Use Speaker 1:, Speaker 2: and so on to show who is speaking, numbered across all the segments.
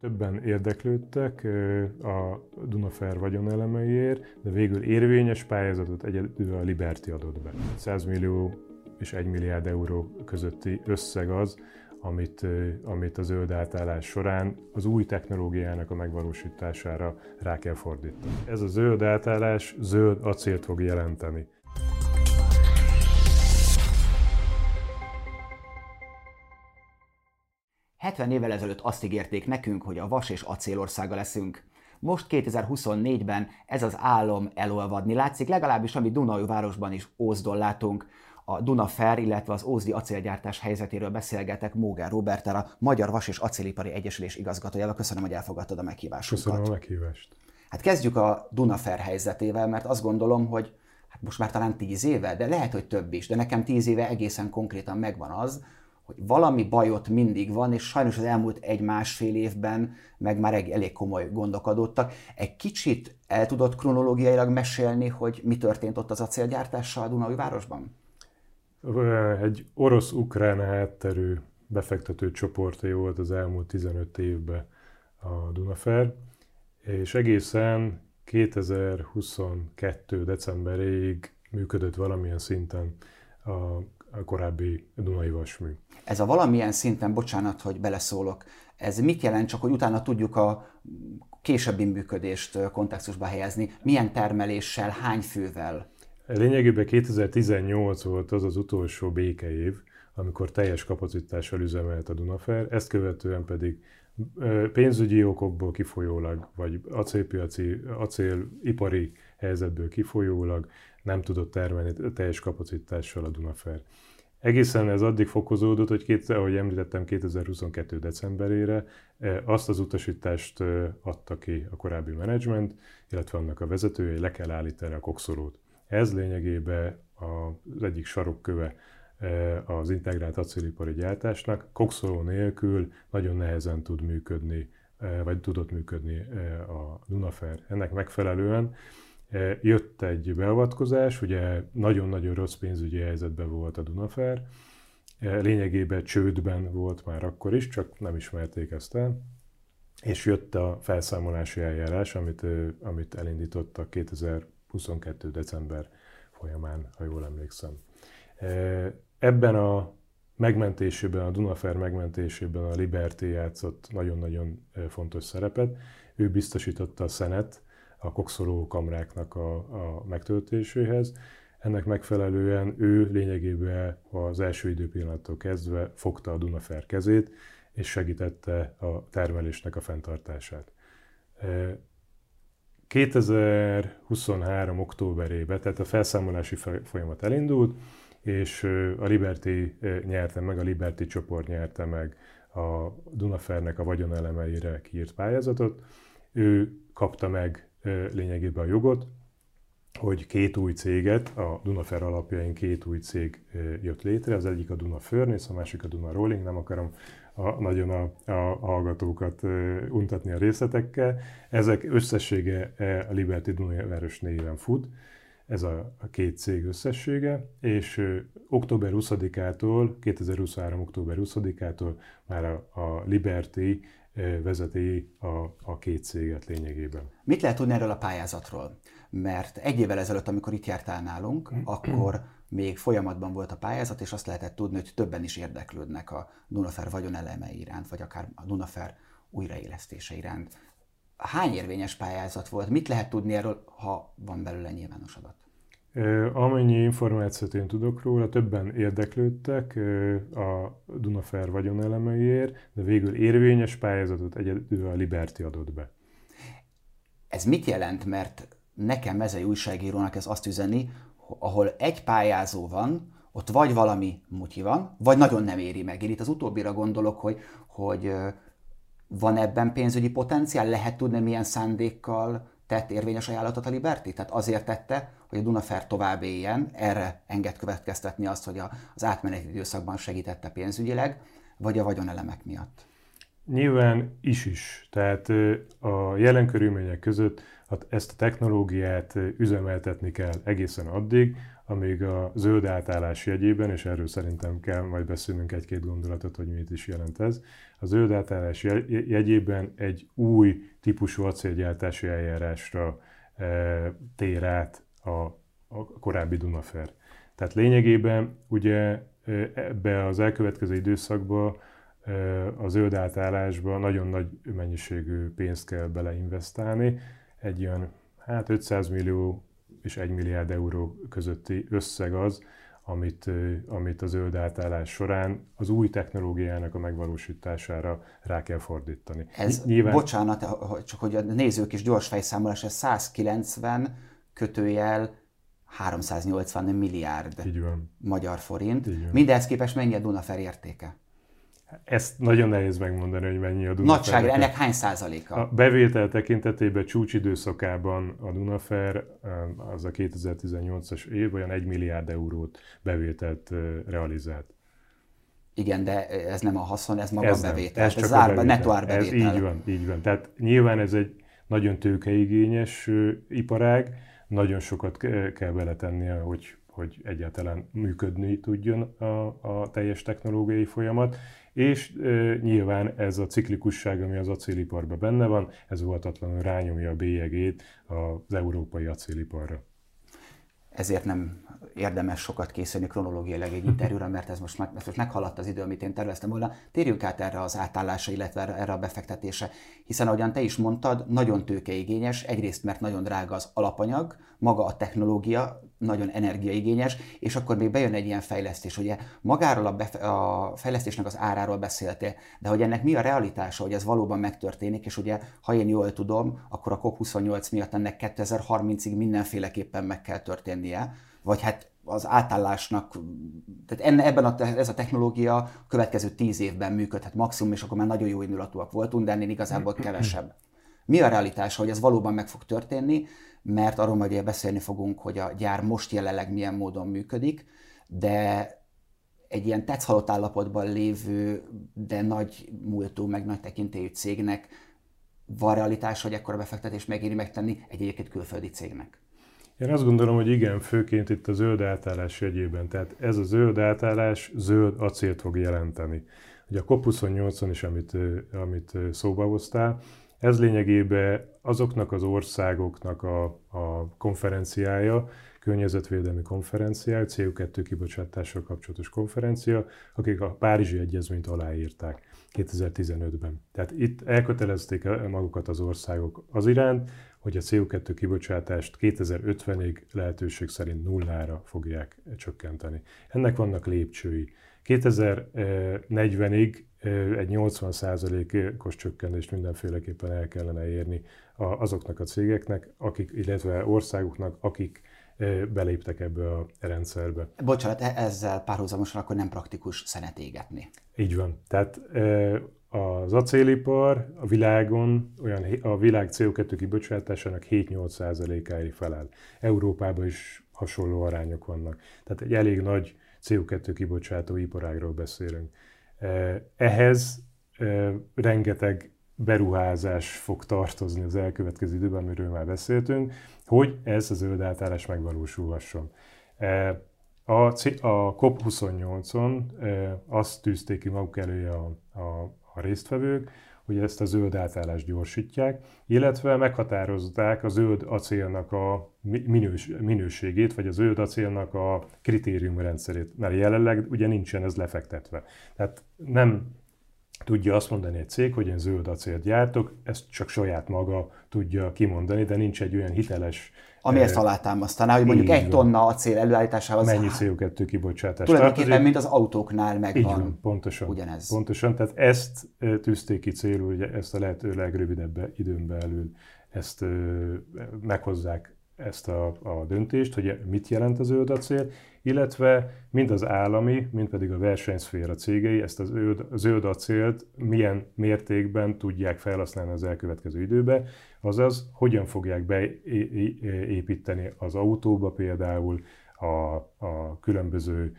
Speaker 1: Többen érdeklődtek a Dunafer vagyonelemeiért, de végül érvényes pályázatot egyedül a Liberty adott be. 100 millió és 1 milliárd euró közötti összeg az, amit, amit a zöld átállás során az új technológiának a megvalósítására rá kell fordítani. Ez a zöld átállás zöld acélt fog jelenteni.
Speaker 2: 70 évvel ezelőtt azt ígérték nekünk, hogy a vas és acélországa leszünk. Most 2024-ben ez az álom elolvadni látszik, legalábbis ami Dunai városban is Ózdon látunk. A Dunafer, illetve az Ózdi acélgyártás helyzetéről beszélgetek Móger Robertel, a Magyar Vas és Acélipari Egyesülés igazgatójával. Köszönöm, hogy elfogadtad a meghívásunkat.
Speaker 1: Köszönöm a meghívást.
Speaker 2: Hát kezdjük a Dunafer helyzetével, mert azt gondolom, hogy hát most már talán tíz éve, de lehet, hogy több is, de nekem tíz éve egészen konkrétan megvan az, hogy valami bajot mindig van, és sajnos az elmúlt egy-másfél évben meg már elég komoly gondok adottak. Egy kicsit el tudod kronológiailag mesélni, hogy mi történt ott az acélgyártással a Dunai városban?
Speaker 1: Egy orosz-ukrán hátterű befektető csoporté volt az elmúlt 15 évben a Dunafer, és egészen 2022. decemberéig működött valamilyen szinten a, korábbi Dunai Vasmű.
Speaker 2: Ez a valamilyen szinten, bocsánat, hogy beleszólok, ez mit jelent, csak hogy utána tudjuk a későbbi működést kontextusba helyezni? Milyen termeléssel, hány fővel?
Speaker 1: Lényegében 2018 volt az az utolsó békeév, amikor teljes kapacitással üzemelt a Dunafer, ezt követően pedig pénzügyi okokból kifolyólag, vagy acélpiaci, acélipari helyzetből kifolyólag nem tudott termelni teljes kapacitással a Dunafer. Egészen ez addig fokozódott, hogy két, ahogy említettem, 2022. decemberére eh, azt az utasítást eh, adta ki a korábbi menedzsment, illetve annak a vezetője, hogy le kell állítani a kokszolót. Ez lényegében az egyik sarokköve eh, az integrált acélipari gyártásnak. Kokszoló nélkül nagyon nehezen tud működni, vagy tudott működni a Dunafer. Ennek megfelelően jött egy beavatkozás, ugye nagyon-nagyon rossz pénzügyi helyzetben volt a Dunafer, lényegében csődben volt már akkor is, csak nem ismerték ezt el, és jött a felszámolási eljárás, amit, amit elindítottak 2022. december folyamán, ha jól emlékszem. Ebben a megmentésében, a Dunafer megmentésében a Liberty játszott nagyon-nagyon fontos szerepet. Ő biztosította a szenet, a kokszoló kamráknak a, a megtöltéséhez. Ennek megfelelően ő lényegében az első időpillanattól kezdve fogta a Dunafer kezét, és segítette a termelésnek a fenntartását. 2023. októberében, tehát a felszámolási folyamat elindult, és a Liberty nyerte meg, a Liberty csoport nyerte meg a Dunafernek a vagyonelemeire kiírt pályázatot. Ő kapta meg lényegében a jogot, hogy két új céget, a Dunafer alapjain két új cég jött létre, az egyik a Duna Furnace, a másik a Duna Rolling, nem akarom a, nagyon a, a hallgatókat untatni a részletekkel. Ezek összessége a Liberty Dunaváros néven fut, ez a, két cég összessége, és október 20-ától, 2023. október 20-ától már a, a Liberty vezeti a, a két céget lényegében.
Speaker 2: Mit lehet tudni erről a pályázatról? Mert egy évvel ezelőtt, amikor itt jártál nálunk, akkor még folyamatban volt a pályázat, és azt lehetett tudni, hogy többen is érdeklődnek a Dunafer vagyoneleme iránt, vagy akár a Dunafer újraélesztése iránt. Hány érvényes pályázat volt? Mit lehet tudni erről, ha van belőle nyilvános adat?
Speaker 1: Amennyi információt én tudok róla, többen érdeklődtek a Dunafer vagyonelemeiért, de végül érvényes pályázatot egyedül a Liberty adott be.
Speaker 2: Ez mit jelent? Mert nekem mezei újságírónak ez azt üzeni, ahol egy pályázó van, ott vagy valami mutyi van, vagy nagyon nem éri meg. Én itt az utóbbira gondolok, hogy, hogy van ebben pénzügyi potenciál, lehet tudni milyen szándékkal tett érvényes ajánlatot a Liberty? Tehát azért tette, hogy a Dunafer tovább éljen, erre enged következtetni azt, hogy az átmeneti időszakban segítette pénzügyileg, vagy a vagyonelemek miatt?
Speaker 1: Nyilván is is. Tehát a jelen körülmények között ezt a technológiát üzemeltetni kell egészen addig, amíg a zöld átállás jegyében, és erről szerintem kell majd beszélnünk egy-két gondolatot, hogy mit is jelent ez, a zöld átállás jegyében egy új típusú acélgyártási eljárásra e, tér át a, a korábbi Dunafer. Tehát lényegében ugye ebbe az elkövetkező időszakban a zöld átállásba nagyon nagy mennyiségű pénzt kell beleinvestálni. Egy olyan hát 500 millió és 1 milliárd euró közötti összeg az, amit, amit a zöld átállás során az új technológiának a megvalósítására rá kell fordítani.
Speaker 2: Ez, Nyilván... bocsánat, csak hogy a nézők is gyors fejszámolás, ez 190 kötőjel 380 milliárd
Speaker 1: Így van.
Speaker 2: magyar forint. Így van. Mindehhez képest mennyi a Dunafer értéke?
Speaker 1: Ezt nagyon nehéz megmondani, hogy mennyi a Dunafer.
Speaker 2: Nagyságra, ennek hány százaléka?
Speaker 1: A bevétel tekintetében csúcsidőszakában a Dunafer, az a 2018-as év olyan 1 milliárd eurót bevételt realizált.
Speaker 2: Igen, de ez nem a haszon, ez maga ez a bevétel. Ez, ez csak árba, netto árbevétel.
Speaker 1: Ez így van, így van. Tehát nyilván ez egy nagyon tőkeigényes iparág, nagyon sokat kell beletennie, hogy, hogy egyáltalán működni tudjon a, a teljes technológiai folyamat, és e, nyilván ez a ciklikusság, ami az acéliparban benne van, ez óvatatlanul rányomja a bélyegét az európai acéliparra
Speaker 2: ezért nem érdemes sokat készülni kronológiailag egy interjúra, mert ez most, meg, ez most meghaladt az idő, amit én terveztem volna. Térjünk át erre az átállásra, illetve erre a befektetése, hiszen ahogyan te is mondtad, nagyon tőkeigényes, egyrészt mert nagyon drága az alapanyag, maga a technológia nagyon energiaigényes, és akkor még bejön egy ilyen fejlesztés. Ugye magáról a, befe- a fejlesztésnek az áráról beszéltél, de hogy ennek mi a realitása, hogy ez valóban megtörténik, és ugye, ha én jól tudom, akkor a COP28 miatt ennek 2030-ig mindenféleképpen meg kell történnie, vagy hát az átállásnak, tehát enne, ebben a, ez a technológia a következő tíz évben működhet maximum, és akkor már nagyon jó indulatúak voltunk, de ennél igazából kevesebb. Mi a realitása, hogy ez valóban meg fog történni, mert arról majd beszélni fogunk, hogy a gyár most jelenleg milyen módon működik, de egy ilyen tetszhalott állapotban lévő, de nagy múltú, meg nagy tekintélyű cégnek van realitás, hogy ekkora befektetés megéri megtenni egy egyébként külföldi cégnek?
Speaker 1: Én azt gondolom, hogy igen, főként itt a zöld átállás jegyében. Tehát ez a zöld átállás zöld acélt fog jelenteni. Ugye a COP28-on is, amit, amit szóba hoztál, ez lényegében azoknak az országoknak a, a konferenciája, környezetvédelmi konferenciája, CO2 kibocsátással kapcsolatos konferencia, akik a Párizsi Egyezményt aláírták 2015-ben. Tehát itt elkötelezték magukat az országok az iránt, hogy a CO2 kibocsátást 2050-ig lehetőség szerint nullára fogják csökkenteni. Ennek vannak lépcsői. 2040-ig egy 80%-os csökkentést mindenféleképpen el kellene érni azoknak a cégeknek, akik, illetve országoknak, akik beléptek ebbe a rendszerbe.
Speaker 2: Bocsánat, e- ezzel párhuzamosan akkor nem praktikus szenet égetni.
Speaker 1: Így van. Tehát az acélipar a világon olyan, a világ CO2 kibocsátásának 7-8%-áig felel. Európában is hasonló arányok vannak. Tehát egy elég nagy CO2 kibocsátó iparágról beszélünk. Ehhez rengeteg beruházás fog tartozni az elkövetkező időben, amiről már beszéltünk, hogy ez a zöld átállás megvalósulhasson. A, a COP28-on azt tűzték ki maguk elő a, a, a résztvevők, hogy ezt a zöld átállást gyorsítják, illetve meghatározták a zöld acélnak a minős, minőségét, vagy a zöld acélnak a kritériumrendszerét, mert jelenleg ugye nincsen ez lefektetve. Tehát nem tudja azt mondani egy cég, hogy én zöld acélt gyártok, ezt csak saját maga tudja kimondani, de nincs egy olyan hiteles
Speaker 2: ami ezt alátámasztaná, hogy mondjuk egy tonna acél előállításához...
Speaker 1: Mennyi CO2 kibocsátás
Speaker 2: Tulajdonképpen, tartozik. mint az autóknál megvan.
Speaker 1: Így van, pontosan. Ugyanez. Pontosan, tehát ezt tűzték ki célul, hogy ezt a lehető legrövidebb időn belül ezt meghozzák ezt a, a döntést, hogy mit jelent az zöld acél, illetve mind az állami, mind pedig a versenyszféra cégei ezt az zöld, zöld acélt milyen mértékben tudják felhasználni az elkövetkező időbe, azaz hogyan fogják beépíteni az autóba például a, a különböző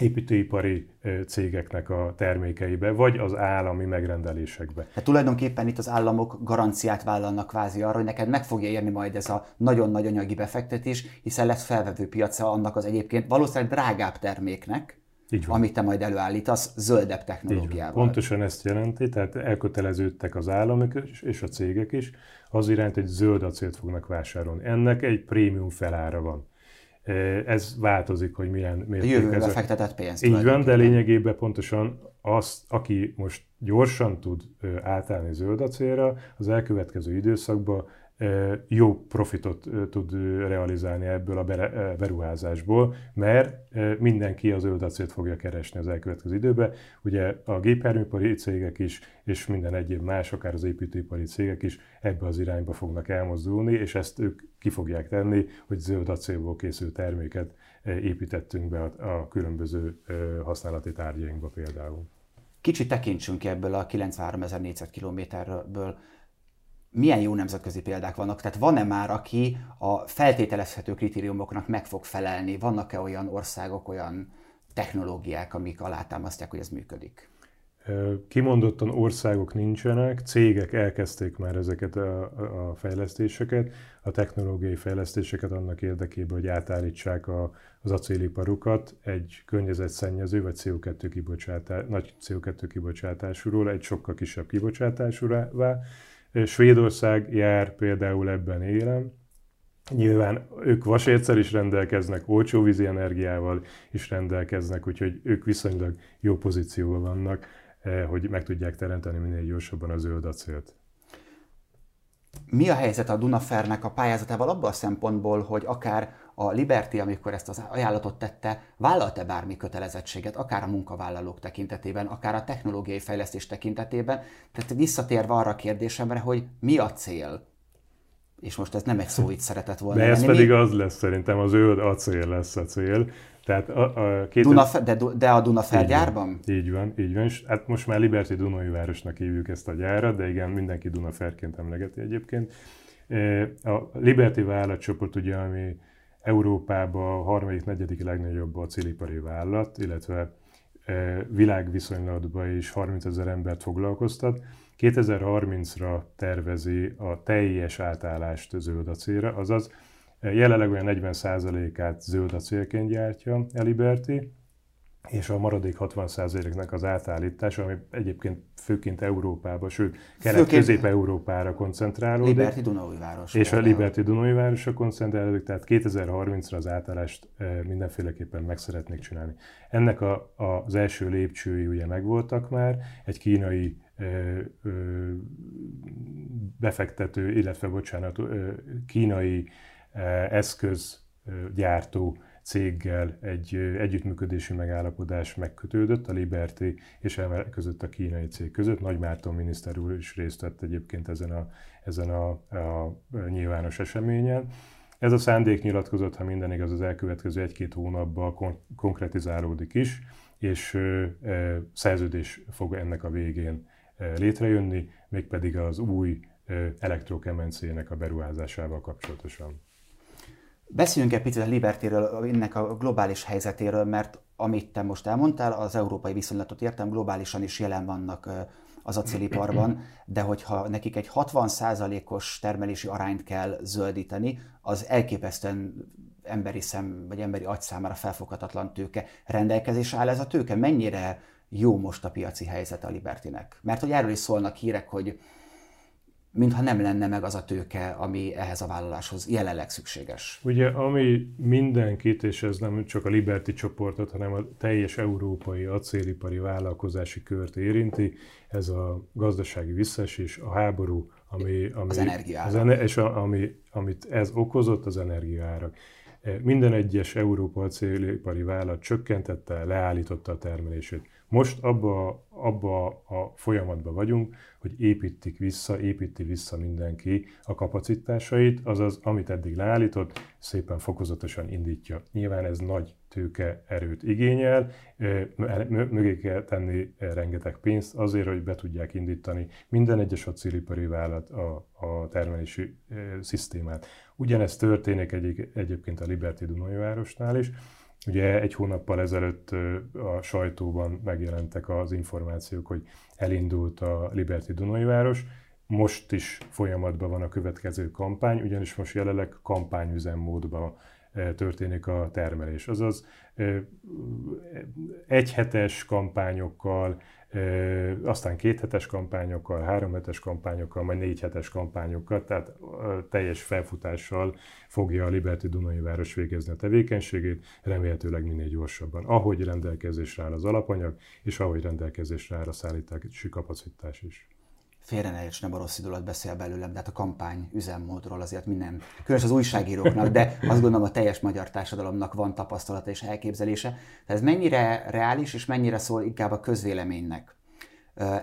Speaker 1: építőipari cégeknek a termékeibe, vagy az állami megrendelésekbe.
Speaker 2: Tehát tulajdonképpen itt az államok garanciát vállalnak kvázi arra, hogy neked meg fogja érni majd ez a nagyon-nagy anyagi befektetés, hiszen lesz felvevő piaca annak az egyébként valószínűleg drágább terméknek, így van. amit te majd előállítasz zöldebb technológiával.
Speaker 1: Pontosan ezt jelenti, tehát elköteleződtek az államok és a cégek is az iránt, hogy zöld acélt fognak vásárolni. Ennek egy prémium felára van. Ez változik, hogy milyen
Speaker 2: mértékben. Jövőbe fektetett pénzt.
Speaker 1: Így van, de lényegében pontosan az, aki most gyorsan tud átállni zöld acélra, az elkövetkező időszakban jó profitot tud realizálni ebből a beruházásból, mert mindenki az zöld fogja keresni az elkövetkező időben. Ugye a gépjárműipari cégek is, és minden egyéb más, akár az építőipari cégek is ebbe az irányba fognak elmozdulni, és ezt ők ki fogják tenni, hogy zöld acélból készült terméket építettünk be a, különböző használati tárgyainkba például.
Speaker 2: Kicsit tekintsünk ebből a 93 ezer négyzetkilométerből milyen jó nemzetközi példák vannak? Tehát van-e már, aki a feltételezhető kritériumoknak meg fog felelni? Vannak-e olyan országok, olyan technológiák, amik alátámasztják, hogy ez működik?
Speaker 1: Kimondottan országok nincsenek, cégek elkezdték már ezeket a, a fejlesztéseket, a technológiai fejlesztéseket annak érdekében, hogy átállítsák a, az acéliparukat egy környezetszennyező vagy CO2 kibocsátás, nagy CO2 kibocsátásúról egy sokkal kisebb kibocsátásúvá, Svédország jár például ebben élem. Nyilván ők vasértszer is rendelkeznek, olcsó vízi energiával is rendelkeznek, úgyhogy ők viszonylag jó pozícióban vannak, eh, hogy meg tudják teremteni minél gyorsabban a zöld acélt.
Speaker 2: Mi a helyzet a Dunafernek a pályázatával abban a szempontból, hogy akár a Liberty, amikor ezt az ajánlatot tette, vállalt-e bármi kötelezettséget, akár a munkavállalók tekintetében, akár a technológiai fejlesztés tekintetében? Tehát visszatérve arra a kérdésemre, hogy mi a cél? És most ez nem egy szó, itt szeretett volna.
Speaker 1: De ez lenni. pedig mi... az lesz szerintem, az ő acél lesz a cél.
Speaker 2: Tehát a, a két... Dunafe- de, de a Dunafer gyárban?
Speaker 1: Így van, így van. És hát most már Liberty Dunai városnak hívjuk ezt a gyárat, de igen, mindenki Dunaferként emlegeti egyébként. E, a Liberty vállalatcsoport ugye, ami Európában a harmadik, negyedik legnagyobb acélipari vállalat, illetve e, világviszonylatban is 30 ezer embert foglalkoztat. 2030-ra tervezi a teljes átállást zöld acélra, azaz e, jelenleg olyan 40%-át zöld acélként gyártja a Liberty, és a maradék 60%-nak az átállítása, ami egyébként főként Európába, sőt Kelet-Közép-Európára koncentrálódik.
Speaker 2: Liberty Dunaújváros.
Speaker 1: És a Liberty Dunaújvárosra koncentrálódik, tehát 2030-ra az átállást mindenféleképpen meg szeretnék csinálni. Ennek a, a, az első lépcsői ugye megvoltak már, egy kínai befektető, illetve bocsánat, kínai eszközgyártó céggel egy együttműködési megállapodás megkötődött a Liberty és között a kínai cég között. Nagy Márton miniszter úr is részt vett egyébként ezen a, ezen a, a nyilvános eseményen. Ez a szándéknyilatkozat, ha minden igaz, az elkövetkező egy-két hónapban kon- konkretizálódik is, és ö, ö, szerződés fog ennek a végén ö, létrejönni, mégpedig az új elektrokemencének a beruházásával kapcsolatosan.
Speaker 2: Beszéljünk egy picit a Libertéről, ennek a globális helyzetéről, mert amit te most elmondtál, az európai viszonylatot értem, globálisan is jelen vannak az acéliparban, de hogyha nekik egy 60%-os termelési arányt kell zöldíteni, az elképesztően emberi szem, vagy emberi agy számára felfoghatatlan tőke rendelkezésre áll. Ez a tőke mennyire jó most a piaci helyzet a Libertinek? Mert hogy erről is szólnak hírek, hogy mintha nem lenne meg az a tőke, ami ehhez a vállaláshoz jelenleg szükséges.
Speaker 1: Ugye, ami mindenkit, és ez nem csak a Liberty csoportot, hanem a teljes európai acélipari vállalkozási kört érinti, ez a gazdasági visszaesés, a háború, ami, ami
Speaker 2: az energiára. Az
Speaker 1: és a, ami, amit ez okozott, az energiaárak. Minden egyes Európa acélipari vállalat csökkentette, leállította a termelését. Most abba, abba a folyamatban vagyunk, hogy építik vissza, építi vissza mindenki a kapacitásait, azaz amit eddig leállított, szépen fokozatosan indítja. Nyilván ez nagy tőke erőt igényel, mögé kell tenni rengeteg pénzt azért, hogy be tudják indítani minden egyes acélipari vállalat a, a termelési szisztémát. Ugyanezt történik egy, egyébként a Liberty Dunai városnál is, Ugye egy hónappal ezelőtt a sajtóban megjelentek az információk, hogy elindult a Liberty Dunajváros, most is folyamatban van a következő kampány, ugyanis most jelenleg kampányüzemmódban történik a termelés. Azaz egyhetes kampányokkal, aztán kéthetes kampányokkal, háromhetes kampányokkal, majd négyhetes kampányokkal, tehát teljes felfutással fogja a Liberty Dunai Város végezni a tevékenységét, remélhetőleg minél gyorsabban, ahogy rendelkezésre áll az alapanyag, és ahogy rendelkezésre áll a szállítási kapacitás is
Speaker 2: félre ne érts, nem a rossz időt beszél belőlem, de hát a kampány üzemmódról azért minden, különösen az újságíróknak, de azt gondolom a teljes magyar társadalomnak van tapasztalata és elképzelése. Tehát ez mennyire reális, és mennyire szól inkább a közvéleménynek.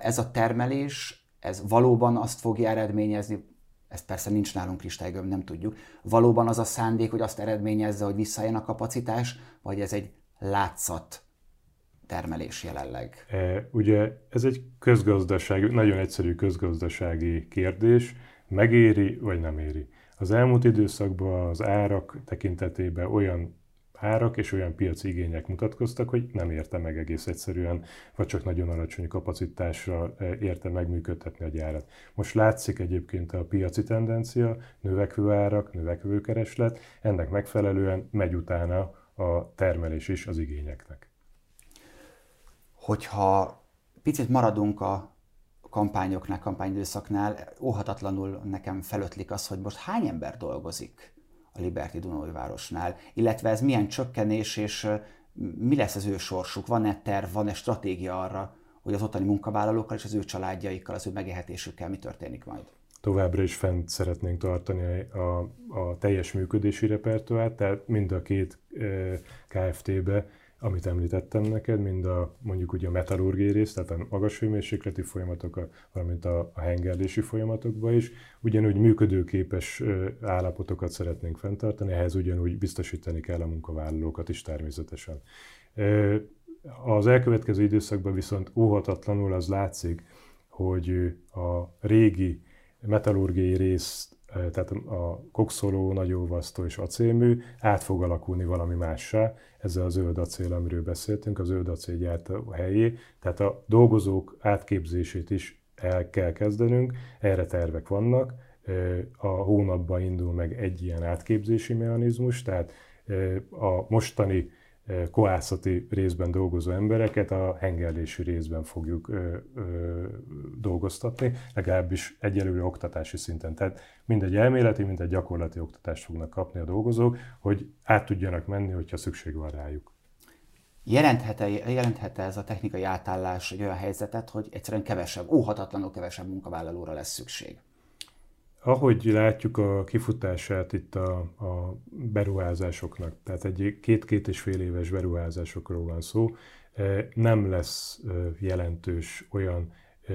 Speaker 2: Ez a termelés, ez valóban azt fogja eredményezni, ez persze nincs nálunk kristálygömb, nem tudjuk, valóban az a szándék, hogy azt eredményezze, hogy visszajön a kapacitás, vagy ez egy látszat termelés jelenleg?
Speaker 1: E, ugye ez egy közgazdasági, nagyon egyszerű közgazdasági kérdés, megéri vagy nem éri. Az elmúlt időszakban az árak tekintetében olyan árak és olyan piaci igények mutatkoztak, hogy nem érte meg egész egyszerűen, vagy csak nagyon alacsony kapacitásra e, érte megműködtetni a gyárat. Most látszik egyébként a piaci tendencia, növekvő árak, növekvő kereslet, ennek megfelelően megy utána a termelés is az igényeknek
Speaker 2: hogyha picit maradunk a kampányoknál, kampányidőszaknál, óhatatlanul nekem felötlik az, hogy most hány ember dolgozik a Liberty Dunajvárosnál, illetve ez milyen csökkenés, és mi lesz az ő sorsuk, van-e terv, van-e stratégia arra, hogy az ottani munkavállalókkal és az ő családjaikkal, az ő megélhetésükkel mi történik majd?
Speaker 1: Továbbra is fent szeretnénk tartani a, a teljes működési repertoárt, tehát mind a két KFT-be amit említettem neked, mind a mondjuk ugye a metallurgiai rész, tehát a magas hőmérsékleti folyamatok, valamint a, a hengerlési folyamatokban is, ugyanúgy működőképes állapotokat szeretnénk fenntartani, ehhez ugyanúgy biztosítani kell a munkavállalókat is természetesen. Az elkövetkező időszakban viszont óhatatlanul az látszik, hogy a régi metallurgiai részt tehát a kokszoló, nagyolvasztó és acélmű át fog alakulni valami mássá, ezzel a zöld acél, amiről beszéltünk, a zöld acél gyártó helyé, tehát a dolgozók átképzését is el kell kezdenünk, erre tervek vannak, a hónapban indul meg egy ilyen átképzési mechanizmus, tehát a mostani koászati részben dolgozó embereket a hengerlési részben fogjuk ö, ö, dolgoztatni, legalábbis egyelőre oktatási szinten. Tehát mindegy elméleti, mindegy gyakorlati oktatást fognak kapni a dolgozók, hogy át tudjanak menni, hogyha szükség van rájuk.
Speaker 2: Jelenthet-e, jelenthet ez a technikai átállás egy olyan helyzetet, hogy egyszerűen kevesebb, óhatatlanul kevesebb munkavállalóra lesz szükség?
Speaker 1: Ahogy látjuk a kifutását itt a, a beruházásoknak, tehát egy két-két és fél éves beruházásokról van szó, e, nem lesz e, jelentős olyan e,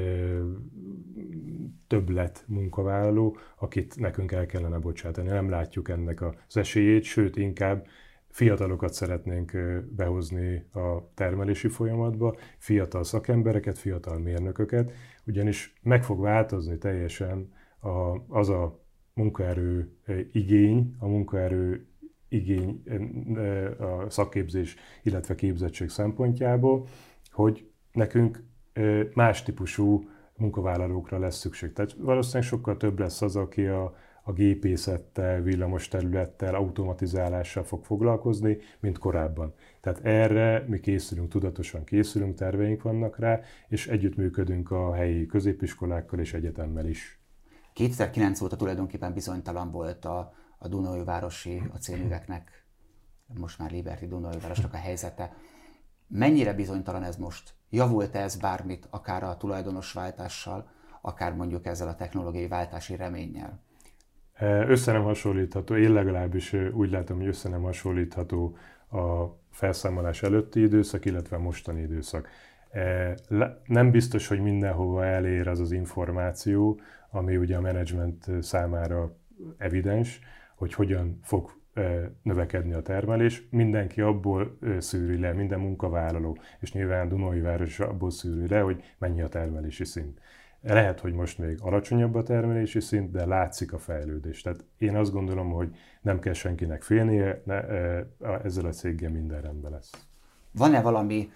Speaker 1: többlet munkavállaló, akit nekünk el kellene bocsátani. Nem látjuk ennek az esélyét, sőt inkább fiatalokat szeretnénk behozni a termelési folyamatba, fiatal szakembereket, fiatal mérnököket, ugyanis meg fog változni teljesen a, az a munkaerő eh, igény, a munkaerő igény eh, a szakképzés, illetve képzettség szempontjából, hogy nekünk eh, más típusú munkavállalókra lesz szükség. Tehát valószínűleg sokkal több lesz az, aki a, a gépészettel, villamos területtel, automatizálással fog foglalkozni, mint korábban. Tehát erre mi készülünk, tudatosan készülünk, terveink vannak rá, és együttműködünk a helyi középiskolákkal és egyetemmel is.
Speaker 2: 2009 óta tulajdonképpen bizonytalan volt a, a Dunai városi acélműveknek, most már Liberty Dunai városnak a helyzete. Mennyire bizonytalan ez most? Javult-e ez bármit, akár a tulajdonosváltással, akár mondjuk ezzel a technológiai váltási reménnyel?
Speaker 1: Össze nem hasonlítható, én legalábbis úgy látom, hogy össze nem hasonlítható a felszámolás előtti időszak, illetve a mostani időszak. Nem biztos, hogy mindenhova elér az az információ, ami ugye a menedzsment számára evidens, hogy hogyan fog növekedni a termelés. Mindenki abból szűri le, minden munkavállaló, és nyilván Dunai város abból szűri le, hogy mennyi a termelési szint. Lehet, hogy most még alacsonyabb a termelési szint, de látszik a fejlődés. Tehát én azt gondolom, hogy nem kell senkinek félnie, ne, ezzel a céggel minden rendben lesz.
Speaker 2: Van-e valami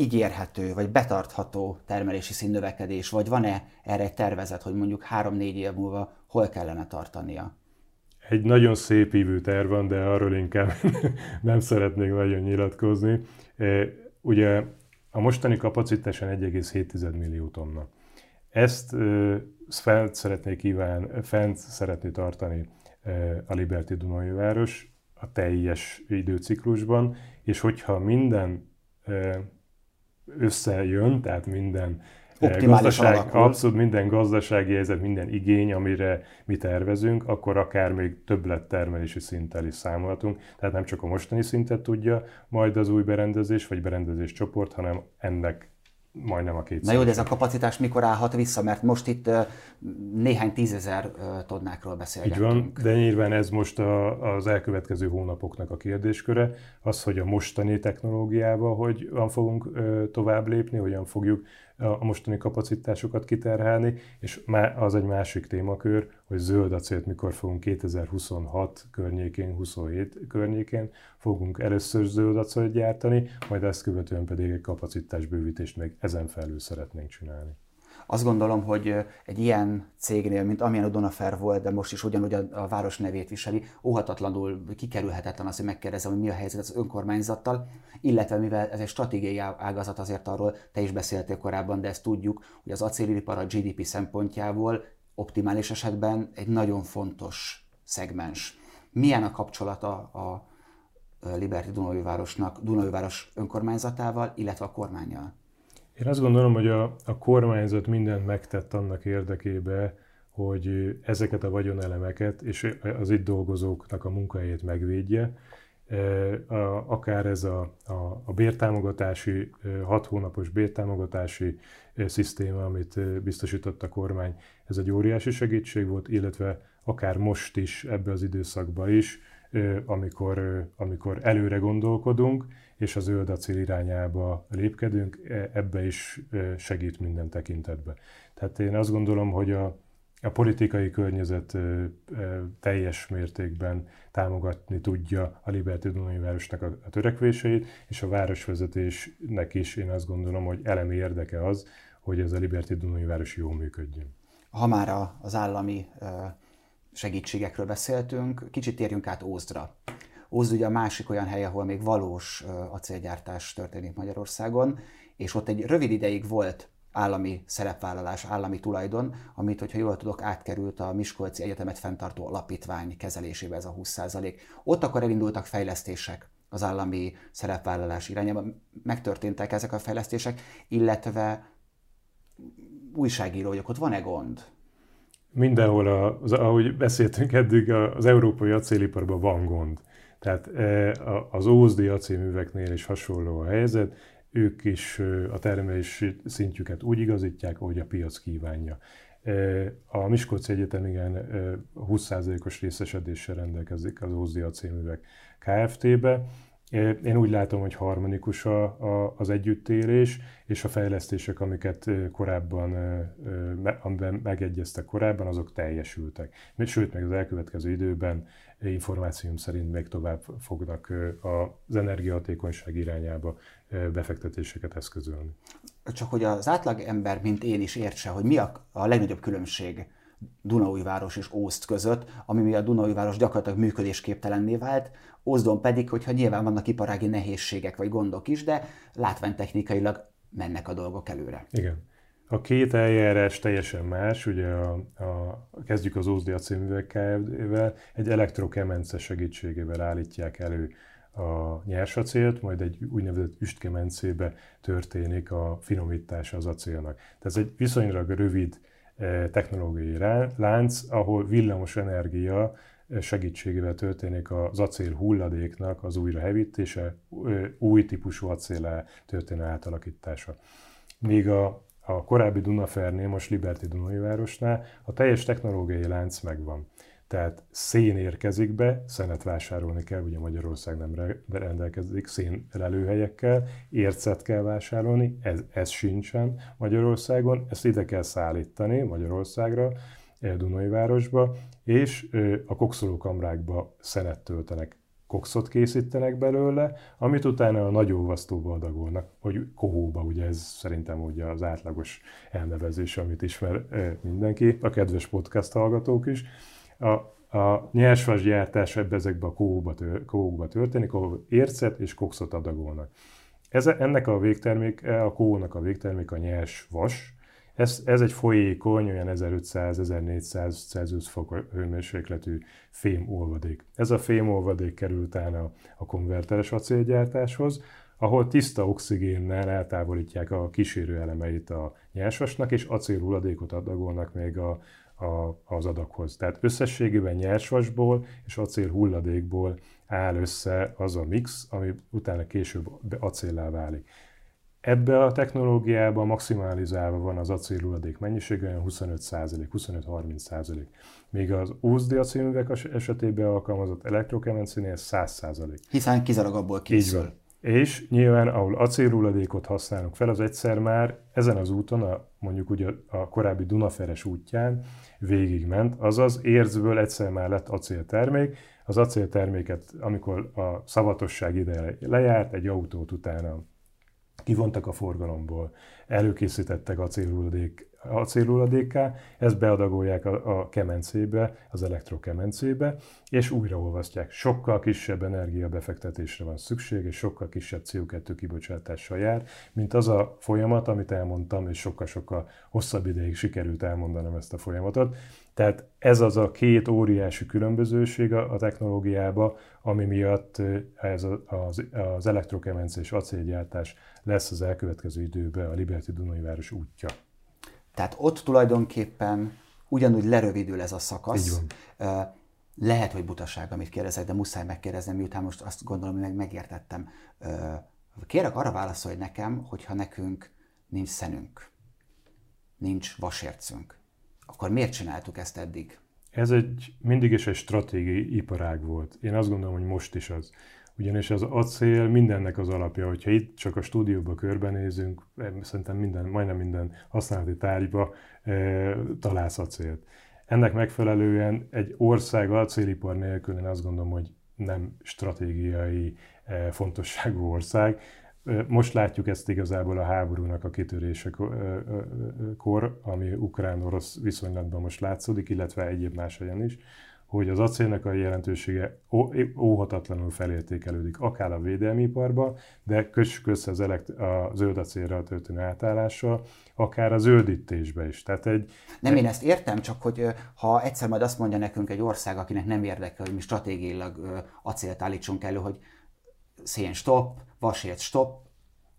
Speaker 2: ígérhető, vagy betartható termelési színnövekedés, vagy van-e erre egy tervezet, hogy mondjuk három-négy év múlva hol kellene tartania?
Speaker 1: Egy nagyon szép ívű terv van, de arról inkább nem szeretnék nagyon nyilatkozni. Ugye a mostani kapacitáson 1,7 millió tonna. Ezt fent szeretné kíván, fent szeretné tartani a Liberty Dunai város a teljes időciklusban, és hogyha minden összejön, tehát minden gazdaság, alakul. abszolút minden gazdasági helyzet, minden igény, amire mi tervezünk, akkor akár még többlet termelési szinttel is számolhatunk. Tehát nem csak a mostani szintet tudja majd az új berendezés vagy berendezés csoport, hanem ennek majdnem a két.
Speaker 2: Na jó, de ez a kapacitás mikor állhat vissza, mert most itt néhány tízezer tonnákról beszélgetünk.
Speaker 1: Így van, de nyilván ez most a, az elkövetkező hónapoknak a kérdésköre, az, hogy a mostani technológiával hogyan fogunk tovább lépni, hogyan fogjuk a mostani kapacitásokat kiterhelni, és az egy másik témakör, hogy zöld acélt mikor fogunk 2026 környékén, 27 környékén fogunk először zöld acélt gyártani, majd ezt követően pedig egy kapacitásbővítést még ezen felül szeretnénk csinálni.
Speaker 2: Azt gondolom, hogy egy ilyen cégnél, mint amilyen a Donafer volt, de most is ugyanúgy a, a város nevét viseli, óhatatlanul kikerülhetetlen az, hogy megkérdezem, hogy mi a helyzet az önkormányzattal, illetve mivel ez egy stratégiai ágazat, azért arról te is beszéltél korábban, de ezt tudjuk, hogy az acélipar a GDP szempontjából optimális esetben egy nagyon fontos szegmens. Milyen a kapcsolata a Liberty Dunajvárosnak, Dunajváros önkormányzatával, illetve a kormányjal?
Speaker 1: Én azt gondolom, hogy a, a kormányzat mindent megtett annak érdekébe, hogy ezeket a vagyonelemeket és az itt dolgozóknak a munkahelyét megvédje. Akár ez a, a, a bértámogatási, hat hónapos bértámogatási szisztéma, amit biztosított a kormány, ez egy óriási segítség volt, illetve akár most is, ebbe az időszakban is, amikor, amikor előre gondolkodunk, és az zöld acél irányába lépkedünk, e, ebbe is segít minden tekintetben. Tehát én azt gondolom, hogy a, a politikai környezet teljes mértékben támogatni tudja a Liberty Dunai Városnak a, a törekvéseit, és a városvezetésnek is én azt gondolom, hogy elemi érdeke az, hogy ez a Liberty Dunai Város jól működjön.
Speaker 2: Ha már az állami segítségekről beszéltünk, kicsit térjünk át Ózdra. Ózd ugye a másik olyan hely, ahol még valós acélgyártás történik Magyarországon, és ott egy rövid ideig volt állami szerepvállalás, állami tulajdon, amit, hogyha jól tudok, átkerült a Miskolci Egyetemet fenntartó alapítvány kezelésébe ez a 20%. Ott akkor elindultak fejlesztések az állami szerepvállalás irányában. Megtörténtek ezek a fejlesztések, illetve újságíró vagyok, ott van-e gond?
Speaker 1: Mindenhol, az, ahogy beszéltünk eddig, az európai acéliparban van gond. Tehát e, az ózdi acélműveknél is hasonló a helyzet, ők is a termelési szintjüket úgy igazítják, ahogy a piac kívánja. E, a Miskolci Egyetem igen 20%-os részesedéssel rendelkezik az ózdi acélművek Kft-be, én úgy látom, hogy harmonikus a, a, az együttélés, és a fejlesztések, amiket korábban, amiben megegyeztek korábban, azok teljesültek. Sőt, meg az elkövetkező időben információm szerint még tovább fognak az energiahatékonyság irányába befektetéseket eszközölni.
Speaker 2: Csak hogy az átlag ember, mint én is értse, hogy mi a, a legnagyobb különbség Dunaújváros és Ószt között, ami miatt Dunaújváros gyakorlatilag működésképtelenné vált, Ózdon pedig, hogyha nyilván vannak iparági nehézségek vagy gondok is, de látványtechnikailag mennek a dolgok előre.
Speaker 1: Igen. A két eljárás teljesen más, ugye a, a, kezdjük az Ózdi acélművek Kft-vel, egy elektrokemence segítségével állítják elő a nyersacélt, majd egy úgynevezett üstkemencébe történik a finomítása az acélnak. Tehát ez egy viszonylag rövid technológiai lánc, ahol villamos energia segítségével történik az acél hulladéknak az újrahevítése, új típusú acélá történő átalakítása. Míg a, a korábbi Dunafernél, most Liberty Dunai városnál a teljes technológiai lánc megvan. Tehát szén érkezik be, szenet vásárolni kell, ugye Magyarország nem rendelkezik szén lelőhelyekkel, ércet kell vásárolni, ez, ez sincsen Magyarországon, ezt ide kell szállítani Magyarországra, Dunai városba, és a kokszolókamrákba szenet töltenek kokszot készítenek belőle, amit utána a nagy olvasztóba adagolnak, vagy kohóba, ugye ez szerintem ugye az átlagos elnevezés, amit ismer mindenki, a kedves podcast hallgatók is. A, a nyersvas gyártás ebbe ezekbe a kohóba történik, ahol ércet és kokszot adagolnak. Ez, ennek a végterméke, a kohónak a végtermék a nyers vas, ez, ez egy folyékony, olyan 1500-1400 Celsius fok hőmérsékletű fém olvadék. Ez a fém olvadék kerül utána a konverteres acélgyártáshoz, ahol tiszta oxigénnel eltávolítják a kísérő elemeit a nyersvasnak, és acélhulladékot adagolnak még a, a, az adaghoz. Tehát összességében nyersvasból és acél hulladékból áll össze az a mix, ami utána később acéllá válik. Ebbe a technológiába maximalizálva van az acélhulladék mennyisége, olyan 25%, 25-30%. Míg az úszdi acélművek esetében alkalmazott elektrokemencénél 100%.
Speaker 2: Hiszen kizárólag abból készül. Így van.
Speaker 1: És nyilván, ahol acélhulladékot használunk fel, az egyszer már ezen az úton, a, mondjuk ugye a korábbi Dunaferes útján végigment, azaz érzből egyszer már lett acéltermék, az acélterméket, amikor a szavatosság ideje lejárt, egy autót utána kivontak a forgalomból, előkészítettek acélhulladék, acélhulladékká, ezt beadagolják a, a kemencébe, az elektrokemencébe, és újraolvasztják. Sokkal kisebb energiabefektetésre van szükség, és sokkal kisebb CO2 kibocsátással jár, mint az a folyamat, amit elmondtam, és sokkal-sokkal hosszabb ideig sikerült elmondanom ezt a folyamatot. Tehát ez az a két óriási különbözőség a technológiába, ami miatt ez az, az elektrokemence és acélgyártás lesz az elkövetkező időben a Liberty Dunai város útja.
Speaker 2: Tehát ott tulajdonképpen ugyanúgy lerövidül ez a szakasz. Lehet, hogy butaság, amit kérdezek, de muszáj megkérdezni, miután most azt gondolom, hogy meg megértettem. Kérek arra válaszolj nekem, hogyha nekünk nincs szenünk, nincs vasércünk, akkor miért csináltuk ezt eddig?
Speaker 1: Ez egy mindig is egy stratégiai iparág volt. Én azt gondolom, hogy most is az. Ugyanis az acél mindennek az alapja, hogyha itt csak a stúdióba körbenézünk, eh, szerintem minden, majdnem minden használati tárgyba e, találsz acélt. Ennek megfelelően egy ország acélipar nélkül én azt gondolom, hogy nem stratégiai e, fontosságú ország. Most látjuk ezt igazából a háborúnak a kitörésekor, ami ukrán-orosz viszonylatban most látszódik, illetve egyéb más helyen is, hogy az acélnak a jelentősége óhatatlanul felértékelődik, akár a védelmi iparba, de kössük össze az elekt- a zöld acélra történő átállással, akár a zöldítésbe is. Tehát egy,
Speaker 2: nem, én ezt értem, csak hogy ha egyszer majd azt mondja nekünk egy ország, akinek nem érdekel, hogy mi stratégiailag acélt állítsunk elő, hogy szén stop, vasért stop,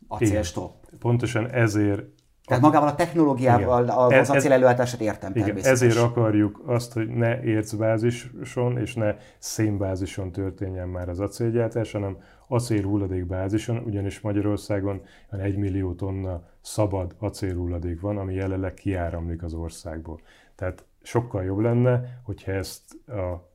Speaker 2: acél stop.
Speaker 1: Pontosan ezért
Speaker 2: tehát magával a technológiával igen. az ez, acél előállítását értem
Speaker 1: igen, Ezért akarjuk azt, hogy ne ércbázison és ne szénbázison történjen már az acélgyártás, hanem acél hulladékbázison, ugyanis Magyarországon 1 millió tonna szabad acélhulladék van, ami jelenleg kiáramlik az országból. Tehát sokkal jobb lenne, hogyha ezt a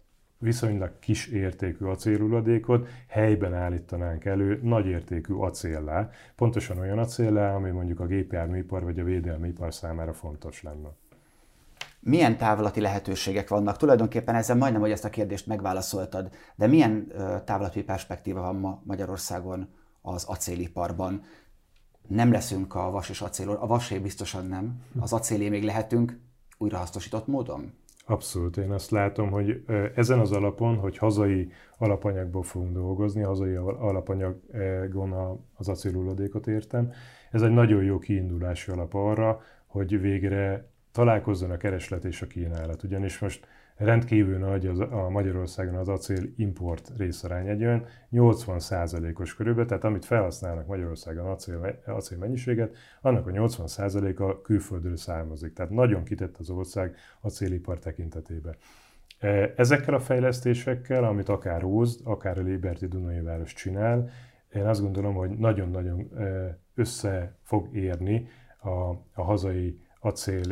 Speaker 1: viszonylag kis értékű acélhulladékot helyben állítanánk elő nagy értékű acéllá, pontosan olyan acéllá, ami mondjuk a gépjárműipar vagy a védelmi ipar számára fontos lenne.
Speaker 2: Milyen távlati lehetőségek vannak? Tulajdonképpen ezzel majdnem, hogy ezt a kérdést megválaszoltad, de milyen távlati perspektíva van ma Magyarországon az acéliparban? Nem leszünk a vas és acél, a vasé biztosan nem, az acélé még lehetünk újrahasznosított módon?
Speaker 1: Abszolút, én azt látom, hogy ezen az alapon, hogy hazai alapanyagból fogunk dolgozni, hazai alapanyagon az acélhulladékot értem, ez egy nagyon jó kiindulási alap arra, hogy végre találkozzon a kereslet és a kínálat. Ugyanis most rendkívül nagy az, a Magyarországon az acél import részarány egy olyan 80%-os körülbelül, tehát amit felhasználnak Magyarországon acél, acél mennyiséget, annak a 80%-a külföldről származik. Tehát nagyon kitett az ország acélipar tekintetében. E, ezekkel a fejlesztésekkel, amit akár Ózd, akár a Liberty Dunai város csinál, én azt gondolom, hogy nagyon-nagyon e, össze fog érni a, a hazai acél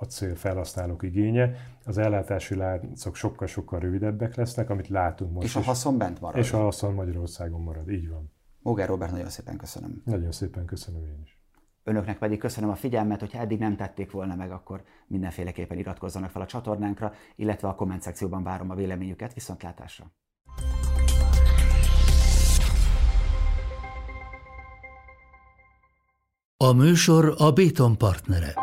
Speaker 1: e, acél felhasználók igénye, az ellátási láncok sokkal-sokkal rövidebbek lesznek, amit látunk most
Speaker 2: És a haszon bent marad.
Speaker 1: És a haszon Magyarországon marad, így van.
Speaker 2: Móger Robert, nagyon szépen köszönöm.
Speaker 1: Nagyon szépen köszönöm én is.
Speaker 2: Önöknek pedig köszönöm a figyelmet, hogyha eddig nem tették volna meg, akkor mindenféleképpen iratkozzanak fel a csatornánkra, illetve a komment szekcióban várom a véleményüket. Viszontlátásra!
Speaker 3: A műsor a Béton partnere.